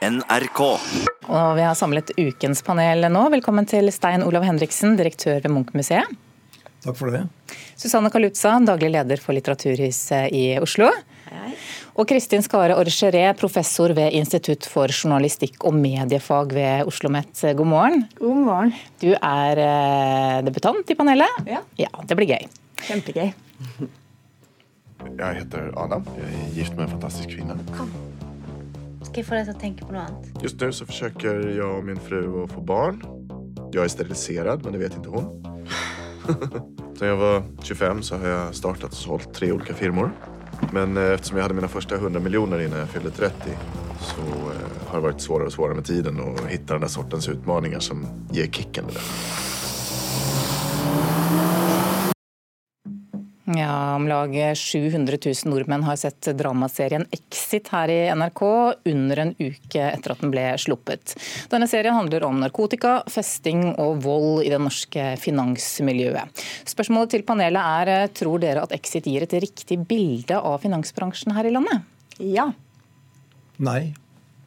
NRK. Og vi har samlet ukens panel nå. Velkommen til Stein Olav Henriksen, direktør ved Munch-museet. Takk for det. Susanne Kalutza, daglig leder for Litteraturhuset i Oslo. Hei. Og Kristin Skare Orgeré, professor ved Institutt for journalistikk og mediefag ved Oslo OsloMet. God morgen. God morgen. Du er eh, debutant i panelet. Ja. ja det blir gøy. Kjempegøy. Jeg heter Adam. Jeg er gift med en fantastisk kvinne. Kom. Skal jeg få til å tenke på noe annet? Just nå så forsøker jeg og min fru å få barn. Jeg er sterilisert, men det vet ikke hun. Da jeg var 25 så har jeg startet og solgt tre ulike firmaer. Men eh, eftersom jeg hadde mine første 100 millioner innan jeg fylte 30 så eh, har det vært svårare og svårare med tiden å hitta den sortens utmaningar som gir kicken. Det der. Ja, Om lag 700 000 nordmenn har sett dramaserien Exit her i NRK under en uke etter at den ble sluppet. Denne serien handler om narkotika, festing og vold i det norske finansmiljøet. Spørsmålet til panelet er tror dere at Exit gir et riktig bilde av finansbransjen her i landet? Ja. Nei.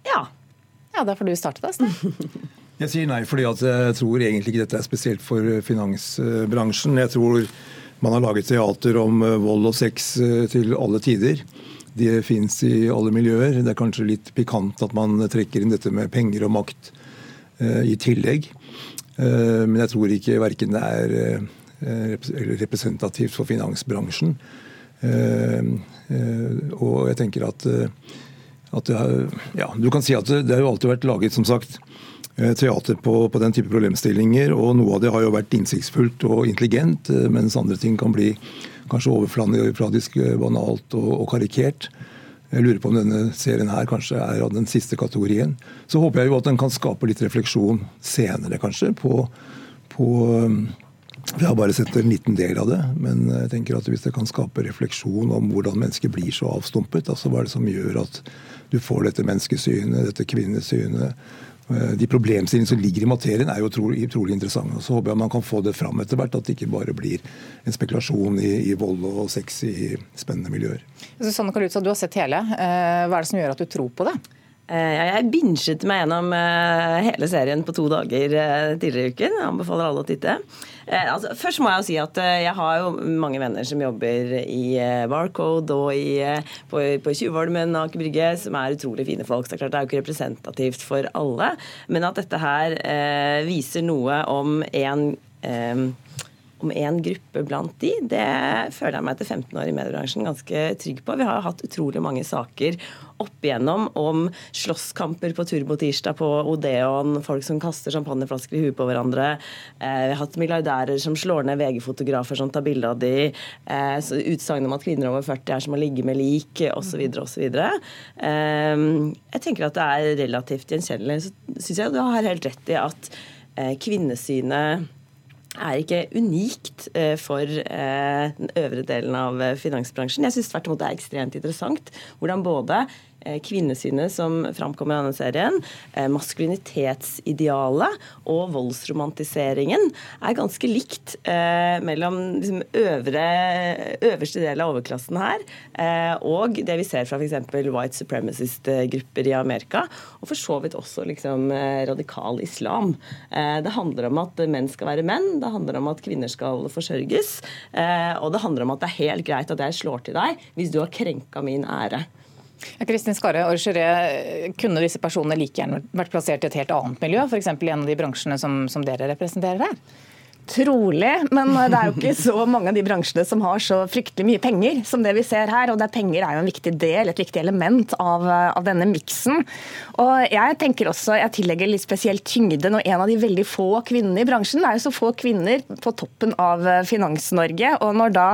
Ja. Ja, Da får du starte, da. Jeg sier nei fordi jeg tror egentlig ikke dette er spesielt for finansbransjen. Jeg tror man har laget teater om eh, vold og sex eh, til alle tider. Det fins i alle miljøer. Det er kanskje litt pikant at man trekker inn dette med penger og makt uh, i tillegg. Men jeg tror ikke verken det er representativt for finansbransjen. og jeg tenker at, at det, ja, Du kan si at det, det har jo alltid vært laget, som sagt, Eh, teater på, på, den type problemstillinger. og Noe av det har jo vært innsiktsfullt og intelligent, eh, mens andre ting kan bli kanskje overfladisk, eh, banalt og, og, karikert. Jeg lurer på om denne serien her kanskje er av den siste kategorien. Så håper jeg jo at den kan skape litt refleksjon senere, kanskje, på, på jeg har bare sett en liten del av det, men jeg tenker at hvis det kan skape refleksjon om hvordan mennesker blir så avstumpet, altså hva er det som gjør at du får dette menneskesynet, dette kvinnesynet, Eh, de problemstillingene som ligger i materien, er jo utrolig, utrolig interessante. Så håper jeg man kan få det fram etter hvert, at det ikke bare blir en spekulasjon i, i vold og sex i spennende miljøer. Susanne Kalutza, du har sett hele. Eh, hva er det som gjør at du tror på det? Eh, jeg binget meg gjennom hele serien på to dager tidligere i uken. Jeg anbefaler alle å titte. Altså, først må jeg jo si at jeg har jo mange venner som jobber i Barcode og i, på, på Tjuvholmen og Aker Brygge, som er utrolig fine folk. Så det er jo ikke representativt for alle, men at dette her eh, viser noe om en eh, om én gruppe blant de, det føler jeg meg etter 15 år i mediebransjen ganske trygg på. Vi har hatt utrolig mange saker opp igjennom om slåsskamper på Turbotirsdag på Odeon, folk som kaster champagneflasker i huet på hverandre. Eh, vi har hatt milliardærer som slår ned VG-fotografer som tar bilde av de, eh, utsagn om at kvinner over 40 er som å ligge med lik, osv. osv. Eh, jeg tenker at det er relativt gjenkjennelig. Så syns jeg du har helt rett i at eh, kvinnesynet er ikke unikt eh, for eh, den øvre delen av eh, finansbransjen. Jeg syns tvert imot det er ekstremt interessant hvordan både kvinnesynet som framkommer i denne serien, eh, maskulinitetsidealet og voldsromantiseringen er ganske likt eh, mellom liksom, øvre, øverste del av overklassen her eh, og det vi ser fra f.eks. white supremacist-grupper i Amerika, og for så vidt også liksom, eh, radikal islam. Eh, det handler om at menn skal være menn, det handler om at kvinner skal forsørges, og det handler om at det er helt greit at jeg slår til deg hvis du har krenka min ære. Kristin Skare Orgeré, kunne disse personene like gjerne vært plassert i et helt annet miljø, f.eks. i en av de bransjene som, som dere representerer her? Trolig, men det er jo ikke så mange av de bransjene som har så fryktelig mye penger som det vi ser her. Og der penger er jo en viktig del, et viktig element av, av denne miksen. Og jeg tenker også, jeg tillegger litt spesielt tyngde når en av de veldig få kvinnene i bransjen Det er jo så få kvinner på toppen av eh, Finans-Norge. Og når da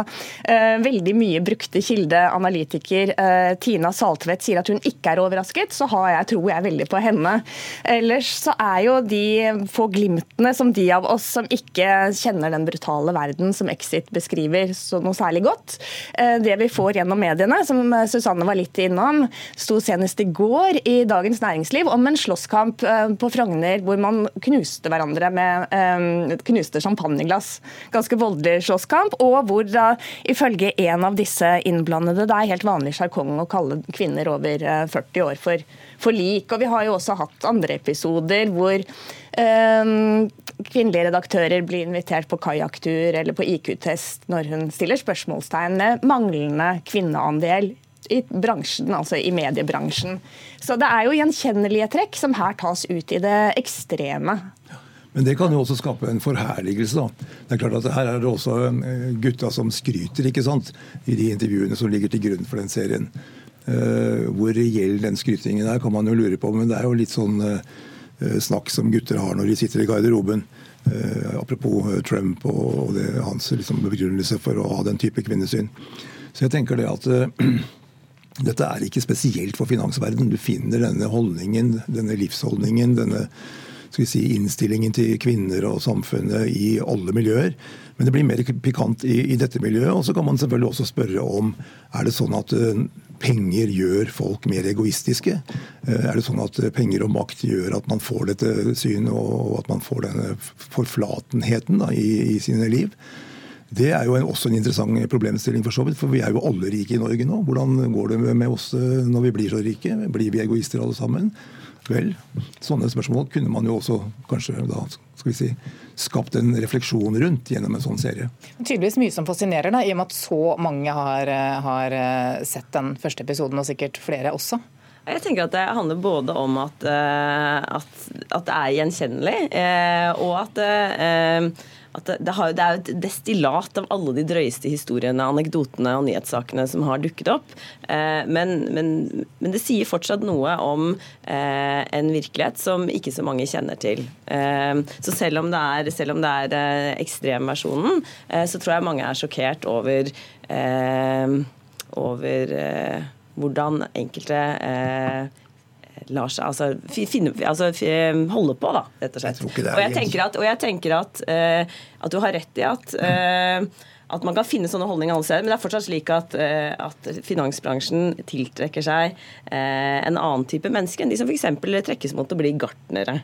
eh, veldig mye brukte kilde, analytiker eh, Tina Saltvedt sier at hun ikke er overrasket, så har jeg, tror jeg veldig på henne. Ellers så er jo de få glimtene som de av oss som ikke kjenner den brutale verden som Exit beskriver så noe særlig godt. Eh, det vi får gjennom mediene, som Susanne var litt innom, sto senest i går i Dagens Næringsliv om en slåsskamp eh, på Frogner hvor man knuste hverandre med eh, knuste champagneglass. Ganske voldelig slåsskamp, og hvor da ifølge en av disse innblandede det er helt vanlig sjargong å kalle kvinner over 40 år for forlik. Og vi har jo også hatt andre episoder hvor um, kvinnelige redaktører blir invitert på kajakktur eller på IQ-test når hun stiller spørsmålstegn med manglende kvinneandel i bransjen, altså i mediebransjen. Så det er jo gjenkjennelige trekk som her tas ut i det ekstreme. Men det kan jo også skape en forherligelse. da. Det er klart at Her er det også eh, gutta som skryter ikke sant? i de intervjuene som ligger til grunn for den serien. Uh, hvor reell den skrytingen er, kan man jo lure på. Men det er jo litt sånn uh, snakk som gutter har når de sitter i garderoben. Apropos Trump og det, hans liksom, begrunnelse for å ha den type kvinnesyn. Så jeg tenker det at dette er ikke spesielt for finansverdenen. Du finner denne holdningen, denne livsholdningen, denne skal vi si, innstillingen til kvinner og samfunnet i alle miljøer. Men det blir mer pikant i, i dette miljøet. Og så kan man selvfølgelig også spørre om er det sånn at uh, penger gjør folk mer egoistiske? Uh, er det sånn at penger og makt gjør at man får dette synet, og, at man får denne forflatenheten da, i, i sine liv? Det er jo en, også en interessant problemstilling, for så vidt, for vi er jo alle rike i Norge nå. Hvordan går det med oss eh, når vi blir så rike? Blir vi egoister alle sammen? Vel, sånne spørsmål kunne man jo også kanskje da, skal vi si, skapt en refleksjon rundt gjennom en sånn serie. Tydeligvis mye som fascinerer, da, i og med at så mange har, eh, har eh, sett den første episoden, og sikkert flere også. Jeg tenker at Det handler både om at, at, at det er gjenkjennelig, og at at det, har, det, er jo et destillat av alle de drøyeste historiene, anekdotene og nyhetssakene som har dukket opp. Eh, men, men, men, det sier fortsatt noe om eh, en virkelighet som ikke så mange kjenner til. Eh, så selv om det er, selv om det er eh, ekstremversjonen, eh, så tror jeg mange er sjokkert over, eh, over hvordan enkelte lar seg altså, finne, altså, holde på, da, rett og slett. Jeg og jeg tenker at, og jeg tenker at, uh, at du har rett i at uh, at man kan finne sånne holdninger alle steder, men det er fortsatt slik at, at finansbransjen tiltrekker seg en annen type mennesker enn de som f.eks. trekkes mot å bli gartnere.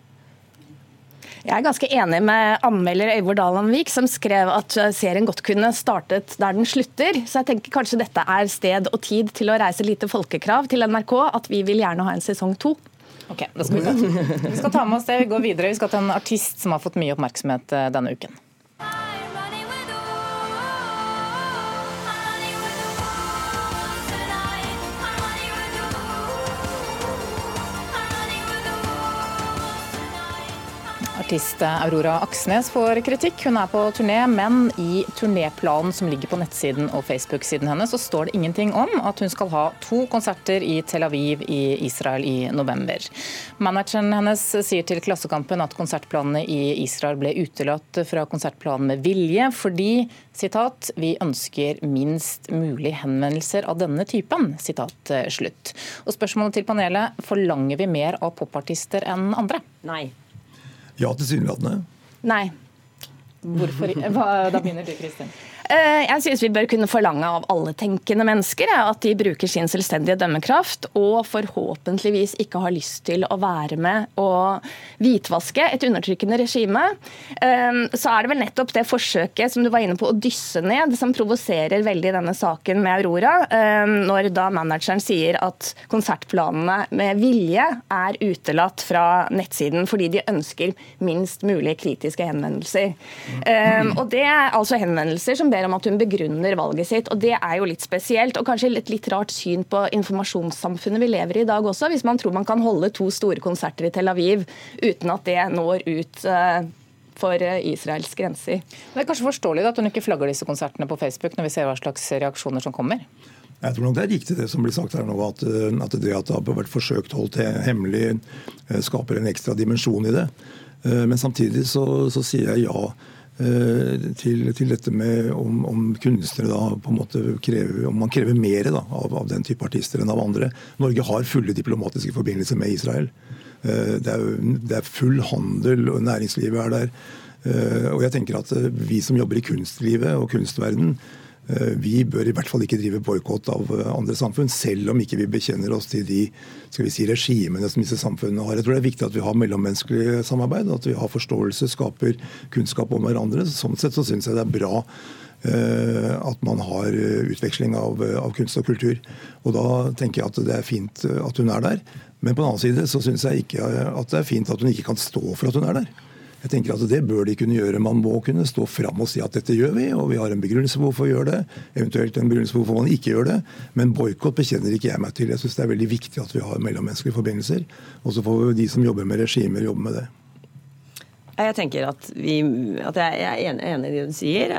Jeg er ganske enig med anmelder Øyvor Dalandvik, som skrev at serien godt kunne startet der den slutter. Så jeg tenker kanskje dette er sted og tid til å reise lite folkekrav til NRK, at vi vil gjerne ha en sesong to. Ok, da skal vi, ta. vi skal ta med oss det. Vi går videre. Vi skal til en artist som har fått mye oppmerksomhet eh, denne uken. Artist Aurora Aksnes får kritikk. Hun er på turné, men i turnéplanen som ligger på nettsiden og Facebook-siden hennes, så står det ingenting om at hun skal ha to konserter i Tel Aviv i Israel i november. Manageren hennes sier til Klassekampen at konsertplanene i Israel ble utelatt fra konsertplanen med vilje, fordi sitat, vi ønsker minst mulig henvendelser av denne typen. Sitat slutt. Og spørsmålet til panelet, forlanger vi mer av popartister enn andre? Nei. Ja, tilsynelatende. Nei. Hvorfor? Hva, da begynner du, Kristin. Eh, jeg synes vi bør kunne forlange av alle tenkende mennesker at de bruker sin selvstendige dømmekraft, og forhåpentligvis ikke har lyst til å være med og hvitvaske et undertrykkende regime. Eh, så er det vel nettopp det forsøket som du var inne på å dysse ned, som provoserer veldig denne saken med Aurora, eh, når da manageren sier at konsertplanene med vilje er utelatt fra nettsiden fordi de ønsker minst mulig kritiske henvendelser. Og det er altså henvendelser som ber om at hun begrunner valget sitt. og Det er jo litt spesielt, og kanskje et litt rart syn på informasjonssamfunnet vi lever i i dag også, hvis man tror man kan holde to store konserter i Tel Aviv uten at det når ut eh, for eh, Israels grenser. Det er kanskje forståelig at hun ikke flagger disse konsertene på Facebook, når vi ser hva slags reaksjoner som kommer? Jeg tror nok det er riktig det som blir sagt her nå, at, eh, at det at det har vært forsøkt holdt hemmelig, skaper en ekstra dimensjon i det. Men samtidig så, så sier jeg ja til, til, dette med om, om, kunstnere da på en måte krever, om man krever mer da, av, av, den type artister enn av andre. Norge har fulle diplomatiske forbindelser med Israel. Eh, det er, det er full handel, og næringslivet er der. Eh, og jeg tenker at vi som jobber i kunstlivet og kunstverden, Eh, vi bør i hvert fall ikke drive boikott av eh, andre samfunn, selv om ikke vi bekjenner oss til de skal vi si, regimene som disse samfunnene har. Jeg tror det er viktig at vi har mellommenneskelig samarbeid, at vi har forståelse, skaper kunnskap om hverandre. Sånn sett så syns jeg det er bra at man har utveksling av, av, kunst og kultur. Og Da tenker jeg at det er fint at hun er der. Men på den annen side så syns jeg ikke at det er fint at hun ikke kan stå for at hun er der. Jeg tenker at Det bør de kunne gjøre. Man må kunne stå fram og si at dette gjør vi, og vi har en begrunnelse for hvorfor vi gjør det. Eventuelt en begrunnelse for hvorfor man ikke gjør det. Men boikott bekjenner ikke jeg meg til. Jeg syns det er veldig viktig at vi har mellommenneskelige forbindelser. Og så får de som jobber med regimer, jobbe med det. Jeg tenker at, vi, at jeg er enig i det du sier.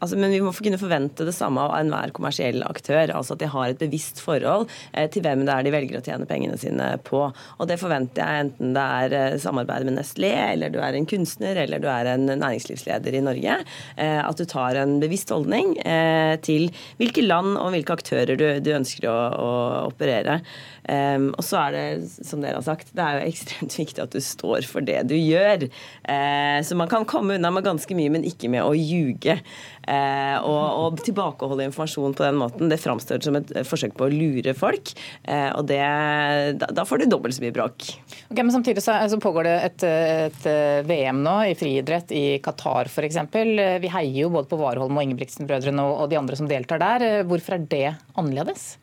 Eh, Altså, men vi må kunne forvente det samme av enhver kommersiell aktør. altså At de har et bevisst forhold eh, til hvem det er de velger å tjene pengene sine på. Og Det forventer jeg enten det er eh, samarbeid med Nestlé, eller du er en kunstner, eller du er en næringslivsleder i Norge. Eh, at du tar en bevisst holdning eh, til hvilke land og hvilke aktører du, du ønsker å, å operere. Um, og så er det, som dere har sagt, det er jo ekstremt viktig at du står for det du gjør. Uh, så man kan komme unna med ganske mye, men ikke med å ljuge. Uh, og, og tilbakeholde informasjon på den måten, det framstår som et forsøk på å lure folk. Uh, og det, da, da, får du dobbelt så mye bråk. Okay, men Samtidig så, så pågår det et, et, VM nå i friidrett i Qatar f.eks. Vi heier jo både på Warholm og Ingebrigtsen-brødrene og, og de andre som deltar der. Hvorfor er det annerledes?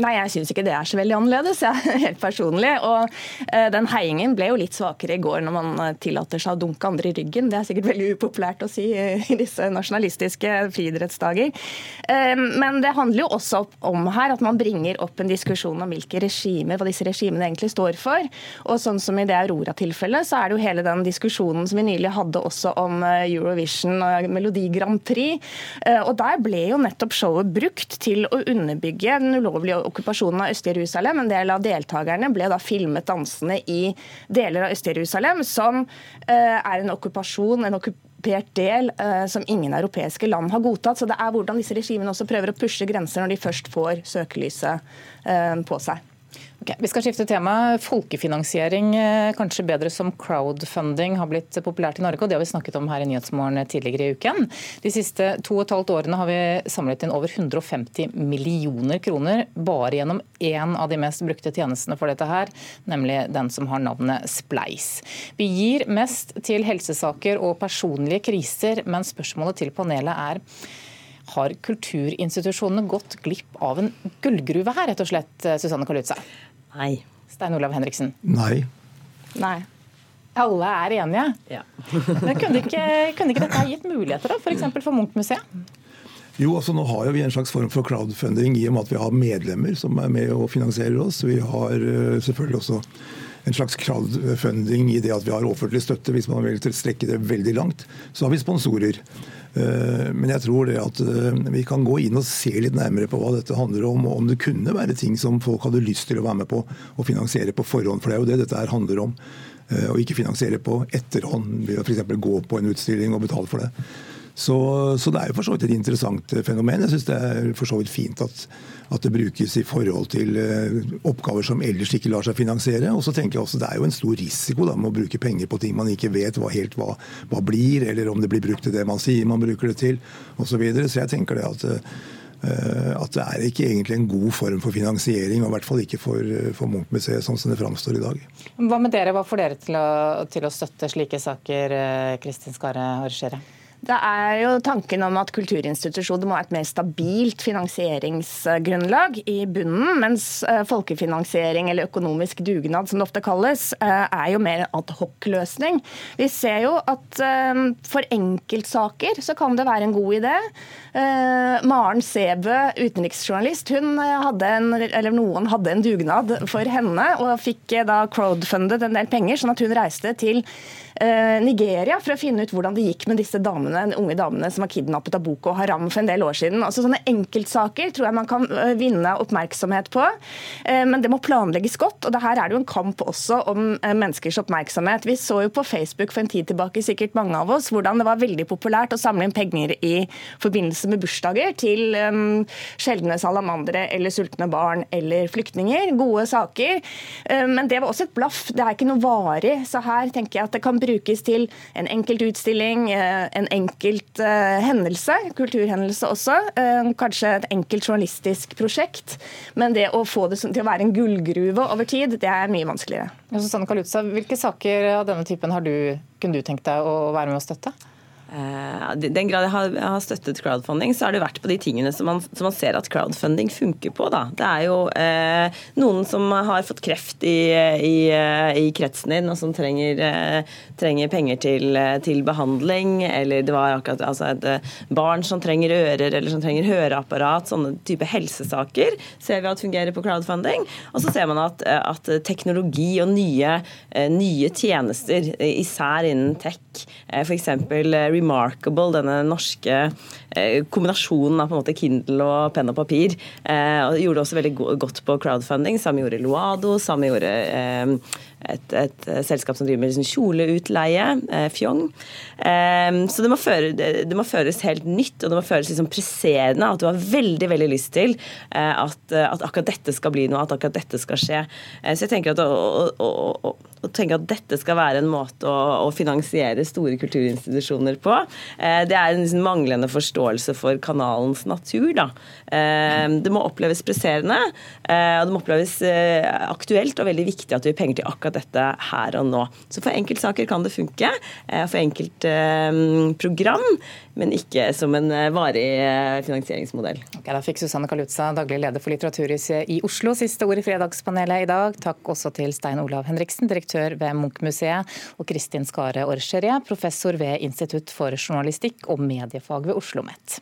Nei, jeg syns ikke det er så veldig annerledes, jeg, helt personlig. Og eh, den heiingen ble jo litt svakere i går når man eh, tillater seg å dunke andre i ryggen. Det er sikkert veldig upopulært å si uh, i disse nasjonalistiske friidrettsdager. Eh, men det handler jo også om her at man bringer opp en diskusjon om hvilke regimer, hva disse regimene egentlig står for. Og sånn som i det Aurora-tilfellet, så er det jo hele den diskusjonen som vi nylig hadde også om Eurovision og Melodi Grand Prix. Og der ble jo nettopp showet brukt til å underbygge den ulovlige okkupasjonen av Øst-Jerusalem. En del av deltakerne ble da filmet dansende i deler av Øst-Jerusalem, som eh, er en okkupasjon, en okkupert del uh, som ingen europeiske land har godtatt. Så det er hvordan disse regimene også prøver å pushe grenser når de først får søkelyset uh, på seg. Okay, vi skal skifte tema. Folkefinansiering, eh, kanskje bedre som crowdfunding, har blitt populært i Norge. og Det har vi snakket om her i Nyhetsmorgen tidligere i uken. De siste to og et halvt årene har vi samlet inn over 150 millioner kroner bare gjennom én av de mest brukte tjenestene for dette her, nemlig den som har navnet Spleis. Vi gir mest til helsesaker og personlige kriser, men spørsmålet til panelet er har kulturinstitusjonene gått glipp av en gullgruve her, rett og slett, Susanne Kalutza? Nei. Stein Olav Henriksen? Nei. Nei. Alle er enige? Ja. Men kunne ikke, kunne ikke dette gitt muligheter, da, f.eks. For, for Munch-museet? Jo, altså Nå har vi en slags form for crowdfunding i og med at vi har medlemmer som er med og finansierer oss. Vi har eh, selvfølgelig også en slags crowdfunding i det at vi har offentlig støtte, hvis man vil strekke det veldig langt. Så har vi sponsorer. Eh, men jeg tror det at eh, vi kan gå inn og se litt nærmere på hva dette handler om, og om det kunne være ting som folk hadde lyst til å være med på og finansiere på forhånd. For det er jo det dette her handler om. Eh, og ikke finansiere på etterhånd ved å f.eks. gå på en utstilling og betale for det. Så, så, det er jo for så vidt et interessant fenomen. Jeg syns det er for så vidt fint at, at, det brukes i forhold til oppgaver som ellers ikke lar seg finansiere. Og så tenker jeg også Det er jo en stor risiko da, med å bruke penger på ting man ikke vet hva helt hva, hva blir, eller om det blir brukt til det man sier man bruker det til, osv. Så, videre. så jeg tenker det at at det er ikke egentlig en god form for finansiering, og i hvert fall ikke for, for Munch-museet sånn som det framstår i dag. Hva med dere? Hva får dere til å, til å støtte slike saker, Kristin Skare Arrangere? Det er jo tanken om at kulturinstitusjoner må ha et mer stabilt finansieringsgrunnlag i bunnen, mens eh, folkefinansiering eller økonomisk dugnad, som det ofte kalles, eh, er jo mer adhoc-løsning. Vi ser jo at eh, for enkeltsaker så kan det være en god idé. Maren Sebø, utenriksjournalist, hun hadde en, eller noen hadde en dugnad for henne og fikk da crowdfundet en del penger, sånn at hun reiste til Nigeria for å finne ut hvordan det gikk med disse damene, de unge damene som var kidnappet av Boko Haram for en del år siden. Altså Sånne enkeltsaker tror jeg man kan eh, vinne oppmerksomhet på, eh, men det må planlegges godt. og det Her er det jo en kamp også om menneskers oppmerksomhet. Vi så jo på Facebook for en tid tilbake, sikkert mange av oss, hvordan det var veldig populært å samle inn penger i forbindelse med bursdager til sjeldne salamandere eller sultne barn eller flyktninger. Gode saker. Men det var også et blaff. Det er ikke noe varig. Så her tenker jeg at det kan brukes til en enkelt utstilling, eh, en enkelt uh, hendelse, kulturhendelse også. Uh, kanskje et enkelt journalistisk prosjekt. Men det å få det til å være en gullgruve over tid, det er mye vanskeligere. Susanne Kalutza, hvilke saker av denne typen har du, kunne du tenkt deg å være med å støtte? Uh, den grad jeg har, jeg har, støttet crowdfunding, så har det vært på de tingene som man, som man ser at crowdfunding funker på. Da. Det er jo eh, noen som har fått kreft i, i, uh, i kretsen din, og som trenger, trenger penger til, til, behandling. Eller det var akkurat altså et barn som trenger ører, eller som trenger høreapparat. Sånne type helsesaker ser vi at fungerer på crowdfunding. Og så ser man at, at teknologi og nye, nye tjenester, især innen tech, f.eks. Remarkable, denne norske eh, kombinasjonen av på en måte Kindle og penn og papir. Eh, og gjorde også veldig godt på crowdfunding. Samme gjorde Loado, samme gjorde eh, et, et, selskap som driver med liksom kjoleutleie, Fjong. Så det må, føre, det må, føres helt nytt, og det må føres liksom presserende. At du har veldig veldig lyst til at, at, akkurat dette skal bli noe, at akkurat dette skal skje. Så jeg tenker at å, å, å, å tenke at dette skal være en måte å, finansiere store kulturinstitusjoner på, Eh, det er en liksom manglende forståelse for kanalens natur. Da. Eh, det må oppleves presserende, eh, og det må oppleves aktuelt og veldig viktig at du gir penger til akkurat dette her og nå. Så for enkeltsaker kan det funke, for enkeltprogram, men ikke som en varig finansieringsmodell. Ok, da fikk Susanne Kalutza, daglig leder for Litteraturhuset i Oslo, siste ord i Fredagspanelet i dag. Takk også til Stein Olav Henriksen, direktør ved Munch-museet, og Kristin Skare Orcherie, professor ved Institutt for journalistikk og mediefag ved Oslo OsloMet.